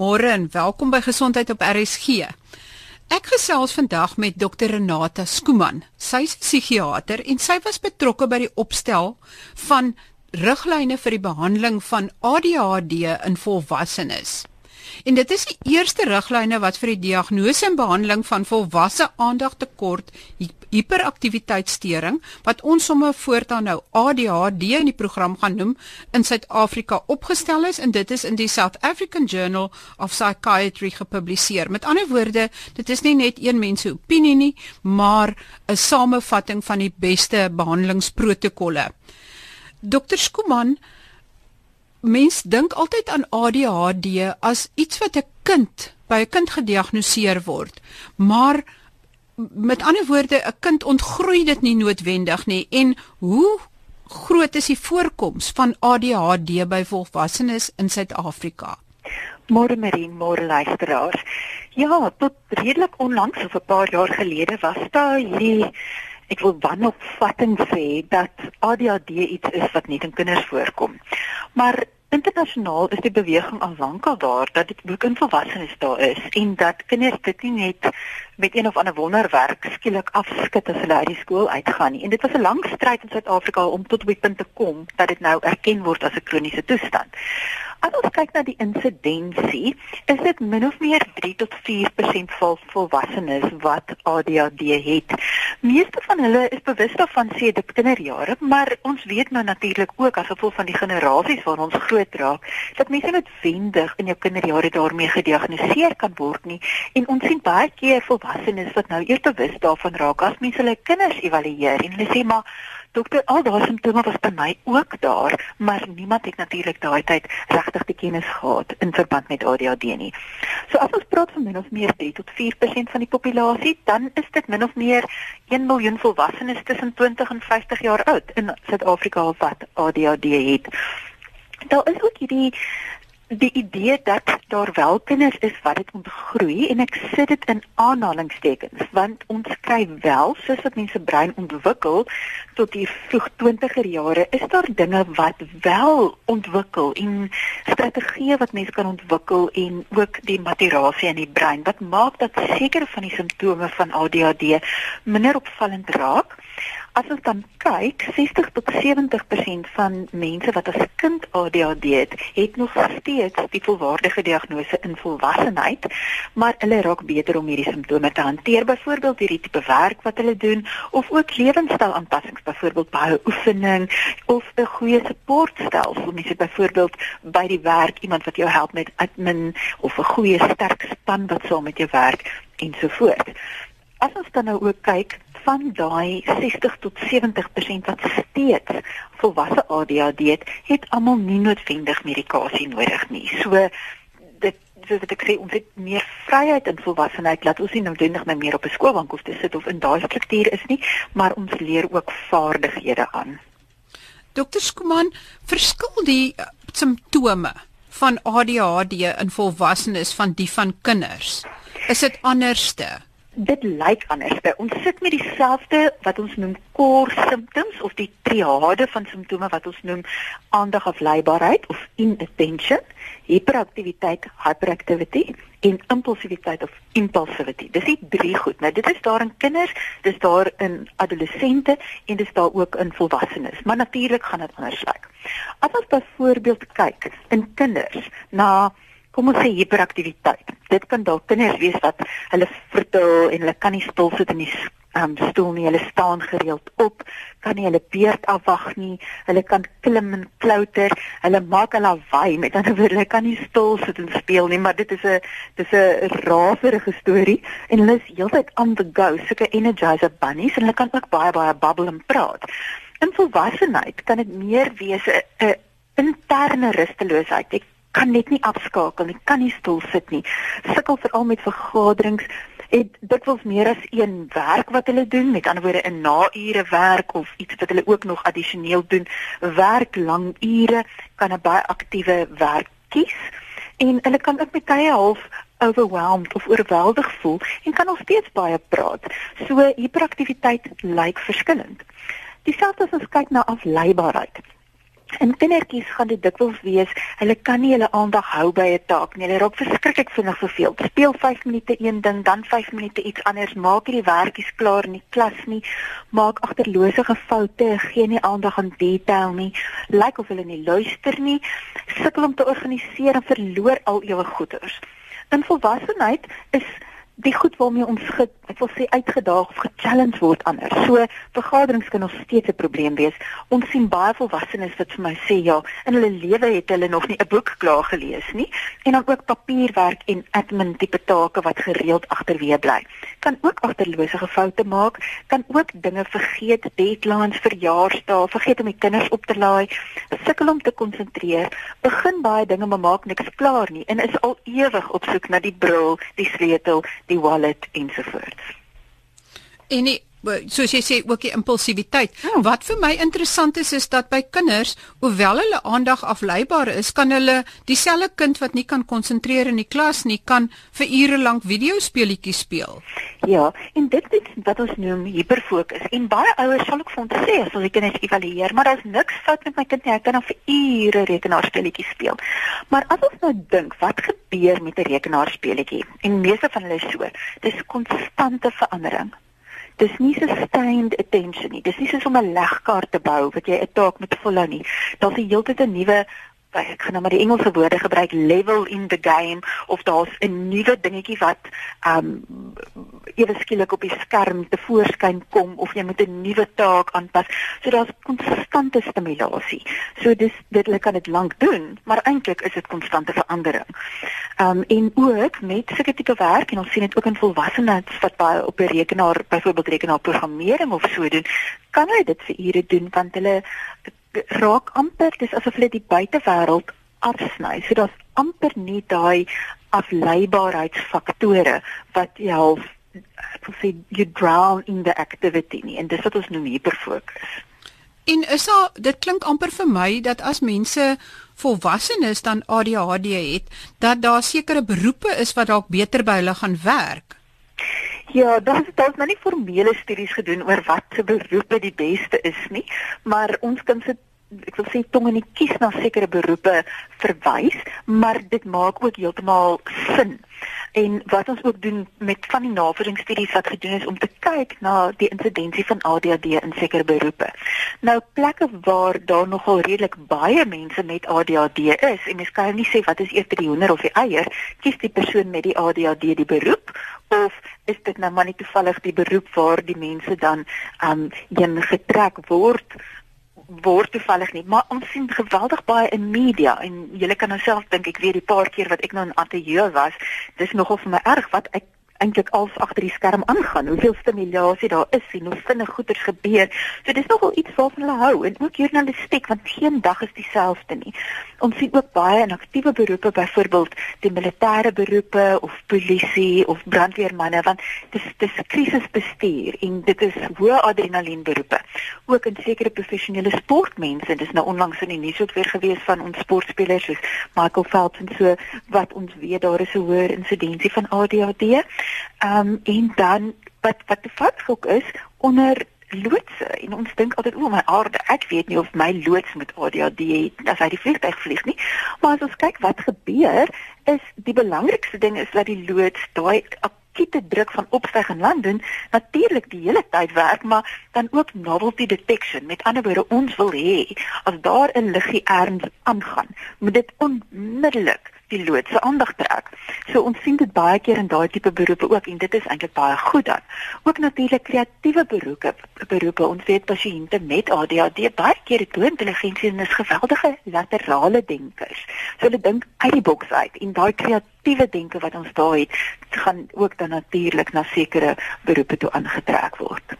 Môre en welkom by Gesondheid op RSG. Ek gesels vandag met Dr Renata Skooman. Sy's psigiater en sy was betrokke by die opstel van riglyne vir die behandeling van ADHD in volwassenes. En dit is die eerste riglyne wat vir die diagnose en behandeling van volwasse aandagtekort hiperaktiwiteitssteuring wat ons sommer voortaan nou ADHD in die program gaan noem in Suid-Afrika opgestel is en dit is in die South African Journal of Psychiatry gepubliseer. Met ander woorde, dit is nie net een mens se opinie nie, maar 'n samevatting van die beste behandelingsprotokolle. Dr. Skuman Mens dink altyd aan ADHD as iets wat 'n kind by 'n kind gediagnoseer word. Maar met ander woorde, 'n kind ontgroei dit nie noodwendig nie. En hoe groot is die voorkoms van ADHD by volwassenes in Suid-Afrika? Môre Marien, môre luisteraars. Ja, tot redelik onlangs of 'n paar jaar gelede was daar hierdie ek wil wanopvatting sê dat ADHD iets is wat net in kinders voorkom. Maar internasionaal is die beweging al lankal daar dat dit ook in volwassenes daar is en dat kinders dit nie net met een of ander wonderwerk skielik afskit as hulle uit die skool uitgaan nie. En dit was 'n lang stryd in Suid-Afrika om tot die punt te kom dat dit nou erken word as 'n kroniese toestand. As ons kyk na die insidensie, is dit min of meer 3 tot 4% van volwassenes wat ADHD het. Meeste van hulle is bewus daarvan sê dit kinderjare, maar ons weet nou natuurlik ook as gevolg van die generasies waar ons groot raak, dat mense noodwendig in jou kinderjare daarmee gediagnoseer kan word nie. En ons sien baie keer volwassenes wat nou eers bewus daarvan raak as mense hulle kinders evalueer en hulle sê maar Dokter, al daai simptome was by my ook daar, maar niemand het natuurlik daai tyd regtig die kennis gehad in verband met ADHD nie. So as ons praat van min of meer 3 tot 4% van die populasie, dan is dit min of meer 1 miljoen volwassenes tussen 20 en 50 jaar oud in Suid-Afrika wat ADHD het. Daar is ook hierdie die idee dat daar wel kinders is wat dit ontgroei en ek sit dit in aanhalingstekens want ons kry wel soos wat mense brein ontwikkel tot die vroeg 20er jare is daar dinge wat wel ontwikkel en strategieë wat mense kan ontwikkel en ook die maturasie in die brein wat maak dat sekere van die simptome van ADHD minder opvallend raak As ons dan kyk, 60 tot 70% van mense wat as kind ADHD het, het nog steeds die volwaardige diagnose in volwassenheid, maar hulle raak beter om hierdie simptome te hanteer, byvoorbeeld hierdie tipe werk wat hulle doen of ook lewenstylaanpassings, byvoorbeeld baie oefening of 'n goeie supportstelsel, mens het byvoorbeeld by die werk iemand wat jou help met admin of 'n goeie sterk span wat saam met jou werk ensovoorts. As ons dan nou ook kyk van daai 60 tot 70% wat steeds volwasse ADHD het, het almal nie noodwendig medikasie nodig nie. So dit soos wat ek sê, ons het meer vryheid in volwassenheid. Laat ons nie noodwendig nou meer op 'n skoolbank hoef te sit of in daai struktuur is nie, maar ons leer ook vaardighede aan. Dokter Skuman, verskil die uh, simptome van ADHD in volwassenes van die van kinders? Is dit anderste? Dit lyk anders. Ons sit met dieselfde wat ons noem core symptoms of die triade van simptome wat ons noem aandag afleibaarheid of inattention, hiperaktiwiteit, hyperactivity en impulsiwiteit of impulsivity. Dis die drie goed. Nou dit is daar in kinders, dis daar in adolessente en dis daar ook in volwassenes. Maar natuurlik gaan dit anders lyk. As ons byvoorbeeld kyk in kinders na kom ons sê hiperaktiwiteit. Dit kan dalk kinders wees wat hulle vertel en hulle kan nie stil sit in die um, stoel nie. Hulle staan gereeld op, kan nie hulle beurt afwag nie. Hulle kan klim en klouter. Hulle maak 'n lawaai. Met ander woorde, hulle kan nie stil sit en speel nie, maar dit is 'n dis 'n raserige storie en hulle is heeltyd on the go, 'n energizer bunnies en hulle kan ook baie baie babbel en praat. In volwassenheid kan dit meer wees 'n interne rusteloosheid. Ek kan net nie afskakel nie, kan nie stil sit nie. Sukkel veral met vergaderings het dikwels meer as een werk wat hulle doen, met ander woorde 'n naure werk of iets wat hulle ook nog addisioneel doen. Werk lang ure kan 'n baie aktiewe werk kies en hulle kan ook tye half overwhelmed of oorweldig voel en kan nog steeds baie praat. So hiperaktiwiteit lyk verskillend. Dieselfde as ons kyk na afleibaarheid En kindertjies gaan dit dikwels wees, hulle kan nie hulle aandag hou by 'n taak nie. Hulle raak verskriklik vinnig verveel. Speel 5 minute een ding, dan 5 minute iets anders, maak nie die werkies klaar in die klas nie, maak agterlose foute, gee nie aandag aan detail nie, lyk like of hulle nie luister nie, sukkel om te organiseer en verloor al ewe goeders. In volwassenheid is die goed waarmee ons ge, ek wil sê uitgedaag of gechallenge word anders. So vergaderings kan nog steeds 'n probleem wees. Ons sien baie volwassenes wat vir my sê ja, in hulle lewe het hulle nog nie 'n boek klaar gelees nie en dan ook papierwerk en admin tipe take wat gereeld agterweë bly. Kan ook agterlose foute maak, kan ook dinge vergeet, deadlines, verjaarsdae, vergeet om die kinders op te laai, sukkel om te konsentreer, begin baie dinge maar maak niks klaar nie en is al ewig op soek na die bril, die sleutel die wallet ensovoorts. En die soos jy sê ook die impulsiwiteit. Hmm. Wat vir my interessant is is dat by kinders, hoewel hulle aandag afleibaar is, kan hulle dieselfde kind wat nie kan konsentreer in die klas nie, kan vir ure lank videospeletjies speel. Ja, en dit is wat ons noem hiperfokus. En baie ouers sal ook vir ons sê as hulle kinders evalueer, maar daar's niks fout met my kind nie. Hy kan dan vir ure rekenaarspeletjies speel. Maar as ons nou dink, wat gebeur met 'n rekenaarspeletjie? En meeste van hulle is so, dis konstante verandering dis nie sustained attention nie. Dis nie soos om 'n legkaart te bou wat jy 'n taak moet volhou nie. Daar's die hele tyd 'n nuwe ek gaan nou maar die Engelse woorde gebruik level in the game of daar's 'n nuwe dingetjie wat um ewe skielik op die skerm te voorskyn kom of jy moet 'n nuwe taak aanpas. So daar's konstante stimulasie. So dis dit hulle kan dit lank doen, maar eintlik is dit konstante verandering. Um en ook met sulke tipe werk en ons sien dit ook in volwassenes wat baie op 'n rekenaar, byvoorbeeld rekenaarprogrammering of so doen, kan hulle dit vir ure doen want hulle raak amper dis asof hulle die buitewêreld afsny. So daar's amper nie daai afleibaarheidsfaktore wat jou ek wil sê you drown in the activity nie en dis wat ons noem hiperfokus. En is daar dit klink amper vir my dat as mense volwassenes dan ADHD het, dat daar sekere beroepe is wat dalk beter by hulle gaan werk. Ja, daar is daar is nou nie formele studies gedoen oor wat se beroepe die beste is nie, maar ons kan sit ek wil sê tong en kies na sekere beroepe verwys, maar dit maak ook heeltemal sin. En wat ons ook doen met van die navorsingsstudies wat gedoen is om te kyk na die insidensie van ADHD in sekere beroepe. Nou plekke waar daar nogal redelik baie mense met ADHD is en mens kan nie sê wat is eers die hoender of die eier, kies die persoon met die ADHD die beroep of is dit nou maar net toevallig die beroep waar die mense dan um heen getrek word word toevallig nie, maar ons sien geweldig baie in media en julle kan nou self dink ek weet die paar keer wat ek nou in ateljee was, dis nogal vir my erg wat ek eintlik als agter die skerm aangaan. Hoeveel stimulasie daar is en hoe vinnig goeders gebeur. So dis nogal iets waarvan hulle hou en ook journalistiek want geen dag is dieselfde nie. Ons sien ook baie in aktiewe beroepe byvoorbeeld die militêre beroepe of polisie of brandweermanne want dis dis krisisbestuur en dit is hoë adrenalien beroepe. Ook in sekere professionele sportmense, dis nou onlangs in die nuus ook weer gewees van ons sportspelers soos Michael Phelps en so wat ons weet daar is 'n hoër insidensie van ADHD. Ehm um, en dan wat wat die ook is onder loodse. En ons dink altyd o my aarde ek weet nie of my loods met ADHD het as hy die vliegtuig vlieg nie. Maar as ons kyk wat gebeur is die belangrikste ding is dat die loods daai akute druk van opstyg en land doen natuurlik die hele tyd werk maar dan ook novelty detection. Met ander woorde ons wil hê as daar 'n liggie erns aangaan moet dit onmiddellik die lood se aandag trek. So ons sien dit baie keer in daai tipe beroepe ook en dit is eintlik baie goed dan. Ook natuurlik kreatiewe beroepe, beroepe. Ons weet pasiënte met ADHD baie keer het hoë intelligensie en is geweldige laterale denkers. So hulle dink uit die boks uit en daai kreatiewe denke wat ons daar het, gaan ook dan natuurlik na sekere beroepe toe aangetrek word.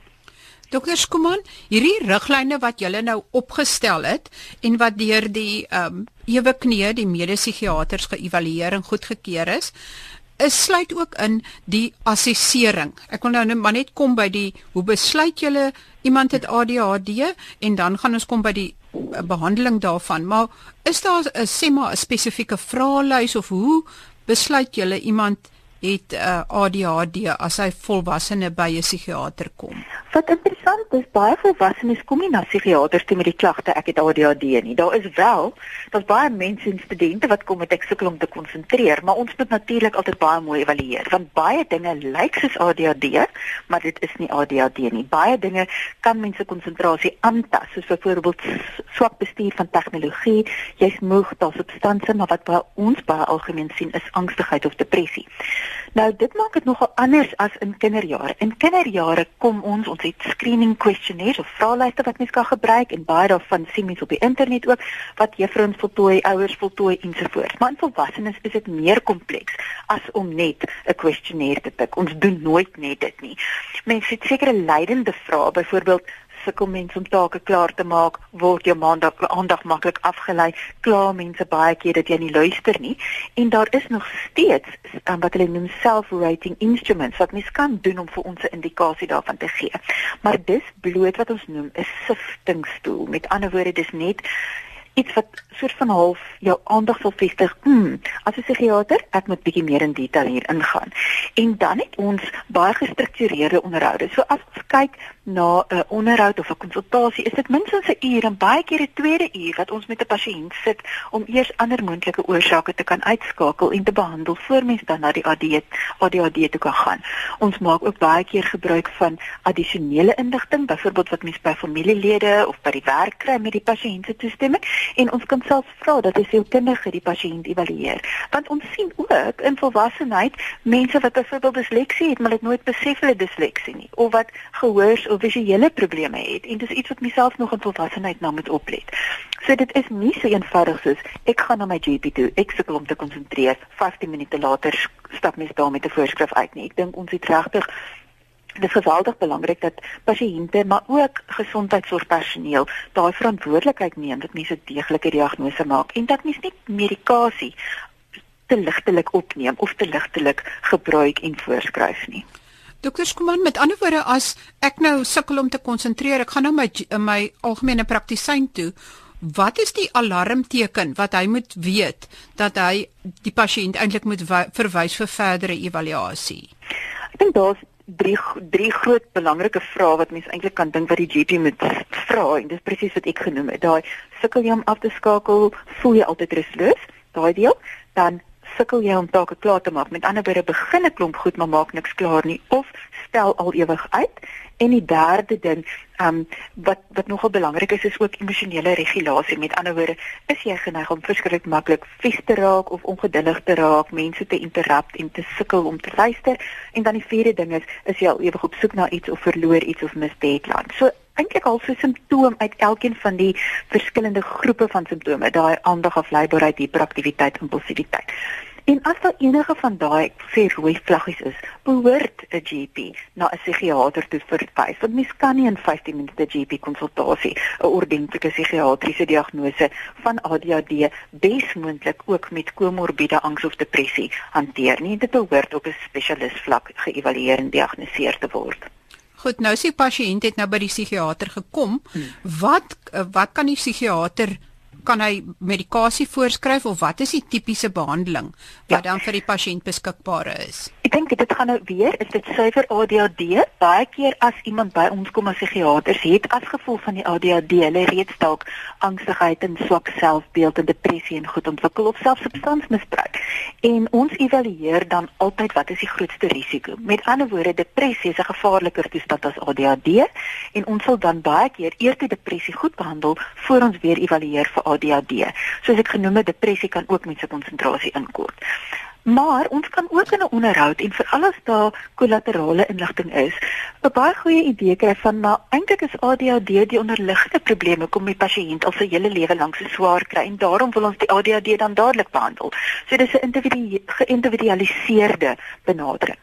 Dokter Skuman, hierdie riglyne wat julle nou opgestel het en wat deur die ehm um, ewe knee die medepsigiaters geëvalueer en goedgekeur is, is sluit ook in die assessering. Ek wil nou net maar net kom by die hoe besluit julle iemand het ADHD en dan gaan ons kom by die uh, behandeling daarvan. Maar is daar 'n sê maar 'n spesifieke vraelys of hoe besluit julle iemand het uh, ADHD as hy volwassene by 'n psigiater kom? Wat interessant is, baie volwassenes kom nie na psigiaters toe met die klagte ek het ADHD nie. Daar is wel, daar's baie mense en studente wat kom met ek sukkel om te konsentreer, maar ons moet natuurlik altyd baie mooi evalueer want baie dinge lyk soos ADHD, maar dit is nie ADHD nie. Baie dinge kan mense konsentrasie aantas, soos byvoorbeeld swak bestuur van tegnologie, jy's moeg, daar's substansie, maar wat by ons baie algemeen sien is angstigheid of depressie. Nou dit maak dit nogal anders as in kinderjare. In kinderjare kom ons ons het screening questionnaires of vraelyste wat mens kan gebruik en baie daarvan sien mens op die internet ook wat juffrouens voltooi, ouers voltooi ensovoorts. Maar in volwassenes is dit meer kompleks as om net 'n questionnaire te tik. Ons doen nooit net dit nie. Mense het sekere leidende vrae, byvoorbeeld sukkel mense om take klaar te maak, word jou maandag aandag maklik afgelei, kla mense baie keer dat jy nie luister nie en daar is nog steeds um, wat hulle noem self-rating instruments wat mens kan doen om vir ons 'n indikasie daarvan te gee. Maar dis bloot wat ons noem 'n siftingstoel. Met ander woorde, dis net iets wat soort van half jou aandag sal vestig. Hmm, as 'n psigiater, ek moet bietjie meer in detail hier ingaan. En dan het ons baie gestruktureerde onderhoude. So as ons kyk na 'n onderhoud of 'n konsultasie, is dit minstens 'n uur en baie keer 'n tweede uur wat ons met 'n pasiënt sit om eers ander moontlike oorsake te kan uitskakel en te behandel voor mens dan na die ADHD ADHD toe kan gaan. Ons maak ook baie keer gebruik van addisionele inligting, byvoorbeeld wat mens by familielede of by die werk kry met die pasiënt se toestemming en ons kan selfs vra dat hy sielkundige die pasiënt evalueer. Want ons sien ook in volwassenheid mense wat byvoorbeeld disleksie het, maar dit nooit besef hulle disleksie nie of wat gehoors of visuele probleme het en dis iets wat myself nog in volwassenheid na moet oplet. So dit is nie so eenvoudig soos ek gaan na my GP toe, ek sukkel om te konsentreer, 15 minute later stap mens daar met 'n voorskrif uit nie. Ek dink ons het regtig Dit is geweldig belangrik dat pasiënte maar ook gesondheidsorgpersoneel daai verantwoordelikheid neem dat mense deeglike diagnose maak en dat mense nie medikasie te ligtelik opneem of te ligtelik gebruik en voorskryf nie. Dokter Skuman, met ander woorde as ek nou sukkel om te konsentreer, ek gaan nou my my algemene praktisyn toe. Wat is die alarmteken wat hy moet weet dat hy die pasiënt eintlik moet verwys vir verdere evaluasie? Ek dink daar's drie drie groot belangrike vrae wat mens eintlik kan dink wat die GP moet vra en dis presies wat ek genoem het. Daai sukkel jy om af te skakel, voel jy altyd rusteloos? Daai deel. Dan sukkel jy om take klaar te maak. Met ander woorde, begin 'n klomp goed maar maak niks klaar nie of stel al ewig uit. En die derde ding, ehm um, wat wat nogal belangrik is, is ook emosionele regulasie. Met ander woorde, is jy geneig om verskriklik maklik vies te raak of ongeduldig te raak, mense te interrupt en te sukkel om te luister. En dan die vierde ding is, is jy al ewig op soek na iets of verloor iets of mis deadline. So eintlik al so 'n simptoom uit elkeen van die verskillende groepe van simptome, daai aandag afleibaarheid, hiperaktiwiteit, impulsiwiteit. En as daar enige van daai sê rooi vlaggies is, behoort 'n GP na 'n psigiater toe verwys. Want mens kan nie in 15 minute GP konsultasie 'n ordentlike psigiatriese diagnose van ADHD besmoontlik ook met komorbiede angs of depressie hanteer nie. Dit behoort op 'n spesialis vlak geëvalueer en gediagnoseer te word. Goed, nou sien pasiënt het nou by die psigiater gekom. Hmm. Wat wat kan die psigiater kan hy medikasie voorskryf of wat is die tipiese behandeling wat ja. dan vir die pasiënt beskikbaar is? Ek dink dit gaan nou weer, is dit suiwer ADHD? Baie keer as iemand by ons kom as psigiater, het as gevolg van die ADHD hulle reeds dalk angstigheid en swak selfbeeld en depressie en goed ontwikkel of selfs substansmisbruik. En ons evalueer dan altyd wat is die grootste risiko. Met ander woorde, depressie is 'n gevaarliker toestand as ADHD en ons sal dan baie keer eers die depressie goed behandel voor ons weer evalueer vir ADHD. Soos ek genoem het, depressie kan ook mense konsentrasie inkort. Maar ons kan ook in 'n onderhoud en veral as daar kollaterale inligting is, 'n baie goeie idee kry van maar eintlik is ADHD die onderliggende probleme kom die pasiënt al sy hele lewe lank so swaar kry en daarom wil ons die ADHD dan dadelik behandel. So dis 'n individu geïndividualiseerde benadering.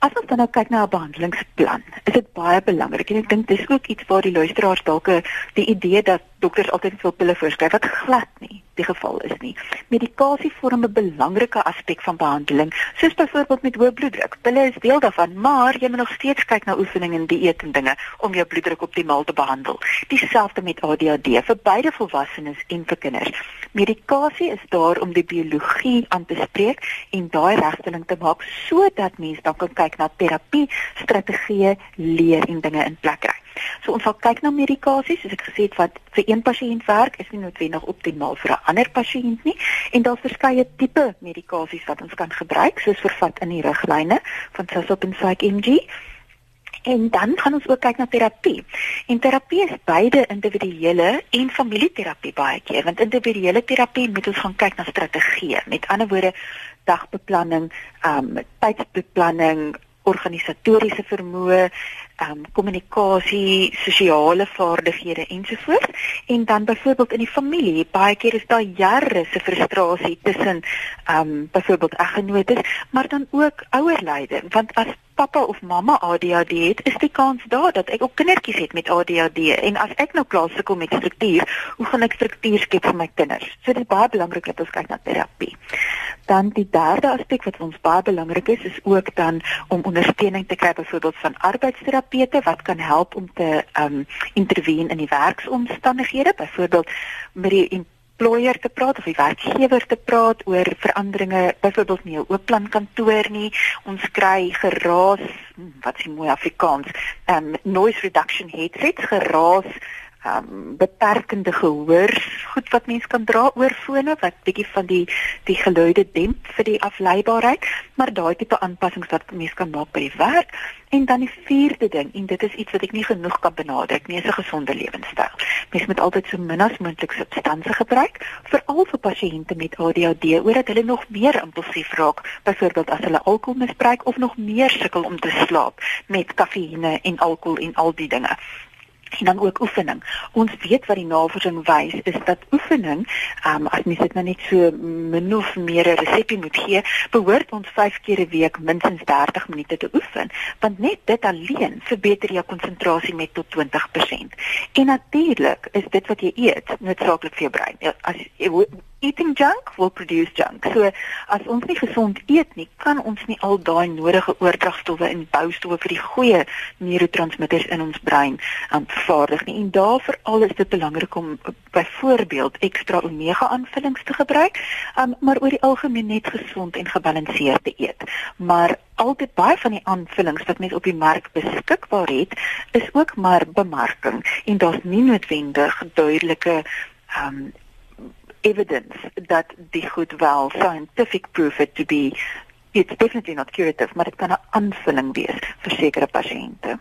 As ons dan nou kyk na 'n behandelingsplan, is dit baie belangrik en ek dink dis ook iets waar die luisteraars dalk die idee dat dokters altyd veel pille voorskryf wat glad nie die geval is nie. Medikasie vorm 'n belangrike aspek van behandeling, soos byvoorbeeld met hoë bloeddruk. Pille is deel daarvan, maar jy moet nog steeds kyk na oefening en dieet en dinge om jou bloeddruk optimaal te behandel. Dieselfde met ADHD vir beide volwassenes en vir kinders. Medikasie is daar om die biologie aan te spreek en daai regstelling te maak sodat mense dan kan kyk na terapie, strategieë, leer en dinge in plek kry. So ons sal kyk na medikasie, soos ek gesê het wat vir een pasiënt werk, is nie noodwendig optimaal vir 'n ander pasiënt nie en daar's verskeie tipe medikasies wat ons kan gebruik, soos vervat in die riglyne van Sasop en Psych MG. En dan gaan ons ook kyk na terapie. En terapie is beide individuele en familieterapie baie keer, want individuele terapie moet ons gaan kyk na strategieë. Met ander woorde, dagbeplanning, ehm um, tydsbeplanning, organisatoriese vermoë, um, kommunikasie, sosiale vaardighede ensovoorts en dan byvoorbeeld in die familie, baie keer is daar jare se frustrasie tussen ehm um, byvoorbeeld eggenotes, maar dan ook ouerleiding, want as pappa of mamma ADHD het, is die kans daar dat ek ook kindertjies het met ADHD en as ek nou klaar sukkel met struktuur, hoe gaan ek struktuur skep vir my kinders? So dit is baie belangrik dat ons kyk na terapie. Dan die derde aspek wat ons baie belangrik is, is ook dan om ondersteuning te kry byvoorbeeld van arbeidsterapeute wat kan help om te ehm um, intervene in die werksomstandighede, byvoorbeeld met die employer te praat of die werkgewer te praat oor veranderinge byvoorbeeld nie 'n oop plan kantoor nie. Ons kry geraas wat is mooi Afrikaans? Um noise reduction headsets geraas um beperkende gehoor goed wat mens kan dra oor fone wat bietjie van die die geluide demp vir die afleibaarheid maar daai tipe aanpassings wat mens kan maak by die werk. En dan die vierde ding en dit is iets wat ek nie genoeg kan benadruk nie is 'n gesonde lewenstyl. Mens moet altyd so min as moontlik substansie gebruik veral vir pasiënte met ADHD omdat hulle nog meer impulsief raak byvoorbeeld as hulle alkohol misbruik of nog meer sukkel om te slaap met kafeïne en alkohol en al die dinge en dan ook oefening. Ons weet wat die navorsing wys is dat oefening, um, as mens dit nou net so min of meer 'n resepie moet gee, behoort ons 5 keer 'n week minstens 30 minute te oefen, want net dit alleen verbeter jou konsentrasie met tot 20%. En natuurlik is dit wat jy eet noodsaaklik vir jou brein. Ja, as eating junk will produce junk. So as ons nie gesond eet nie, kan ons nie al daai nodige oordragstowwe en boustowwe vir die goeie neurotransmitters in ons brein um, vervaardig nie. En daarvoor al is dit belangrik om uh, byvoorbeeld ekstra omega aanvullings te gebruik, um, maar oor die algemeen net gesond en gebalanseerd te eet. Maar altyd baie van die aanvullings wat mense op die mark beskikbaar het, is ook maar bemarking en daar's nie noodwendig duidelike um evidence that die goed wel scientific proof it to be it's definitely not curative maar dit kan 'n aanvulling wees vir sekere pasiënte.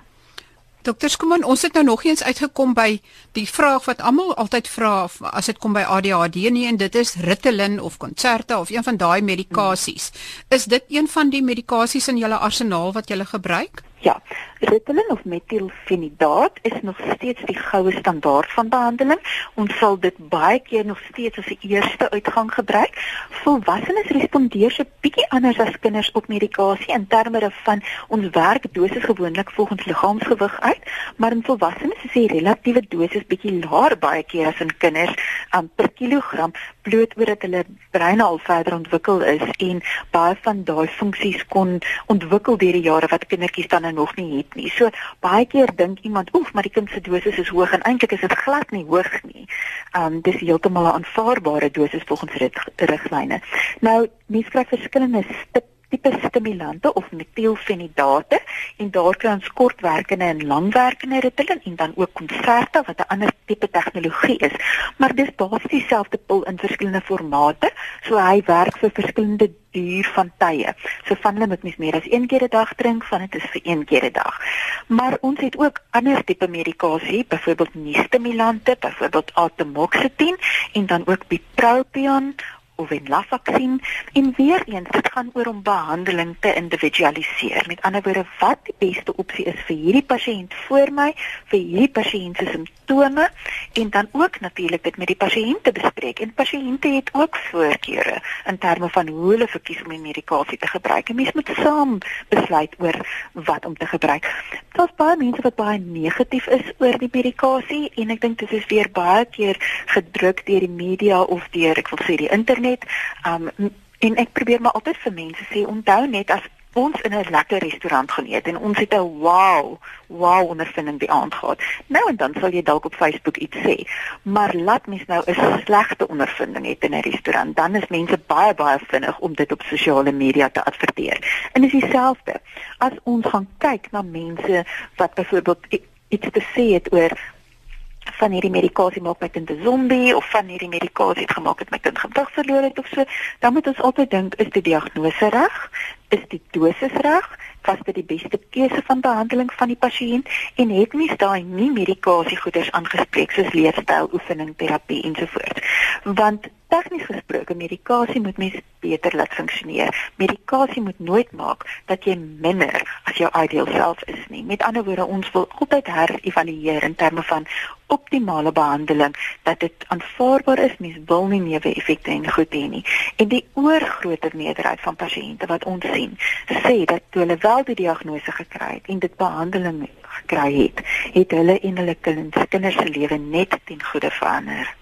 Dokter Skuman, ons het nou nog eens uitgekom by die vraag wat almal altyd vra as dit kom by ADHD nie en dit is Ritalin of Concerta of een van daai medikasies. Hmm. Is dit een van die medikasies in julle arsenaal wat julle gebruik? Ja, Ritalin of metilfenidaat is nog steeds die goue standaard van behandeling. Ons sal dit baie keer nog steeds as 'n eerste uitgang gebruik. Volwassenes respondeer so bietjie anders as kinders op medikasie in terme van ons werk dosis gewoonlik volgens liggaamsgewig uit, maar in volwassenes is die relatiewe dosis bietjie laer baie keer as in kinders um, per kilogram bloot omdat hulle breine al verder ontwikkel is en baie van daai funksies kon ontwikkel deur die jare wat kindertjies dan nou nog nie het nie. So baie keer dink iemand, "Oef, maar die kind se dosis is hoog" en eintlik is dit glad nie hoog nie. Um dis heeltemal 'n aanvaarbare dosis volgens riglyne. Nou, mense kry verskillende stip tipe stimulante of metielfenidate en daar kry ons kortwerkende en langwerkende Ritalin en dan ook Concerta wat 'n ander tipe tegnologie is. Maar dis basies dieselfde pil in verskillende formate, so hy werk vir verskillende duur van tye. So van hulle moet mens meer as een keer 'n dag drink, van dit is vir een keer 'n dag. Maar ons het ook ander tipe medikasie, byvoorbeeld nie stimulante, byvoorbeeld atomoxetin en dan ook bupropion of Enlafaksin en weer eens dit gaan oor om behandeling te individualiseer. Met ander woorde, wat die beste opsie is vir hierdie pasiënt voor my, vir hierdie pasiënt se simptome en dan ook natuurlik dit met die pasiënt te bespreek. En pasiënte het ook voorkeure in terme van hoe hulle verkies om die medikasie te gebruik. En mens moet saam besluit oor wat om te gebruik. Daar's baie mense wat baie negatief is oor die medikasie en ek dink dit is weer baie keer gedruk deur die media of deur ek wil sê die internet. Um en ek probeer maar altyd vir mense sê onthou net as ons in 'n lekker restaurant gaan eet en ons het 'n wow, wow ondervinding die aand gehad. Nou en dan sal jy dalk op Facebook iets sê, maar laat mens nou 'n slegte ondervinding hê in 'n restaurant, dan is mense baie baie vinnig om dit op sosiale media te adverteer. En dis dieselfde. As ons gaan kyk na mense wat byvoorbeeld iets te sê het oor van hierdie medikasie maak my kind 'n zombie of van hierdie medikasie het gemaak het my kind gewig verloor het of so, dan moet ons altyd dink is die diagnose reg? Is die dosis reg? Was dit die beste keuse van behandeling van die pasiënt en het mens daai nie medikasie goeders aangespreek soos leefstyl, oefening, terapie ensovoorts? Want tegnies gesproke medikasie moet mens beter laat funksioneer. Medikasie moet nooit maak dat jy minder as jou ideal self is nie. Met ander woorde, ons wil altyd herëvalueer in terme van optimale behandeling dat dit aanvaarbaar is, mens wil nie neeweffekte en goed hê nie. En die oorgrootste meerderheid van pasiënte wat ons sien, sê dat toe hulle wel die diagnose gekry het en dit behandeling gekry het, het hulle en hulle kinders se lewe net ten goeie verander.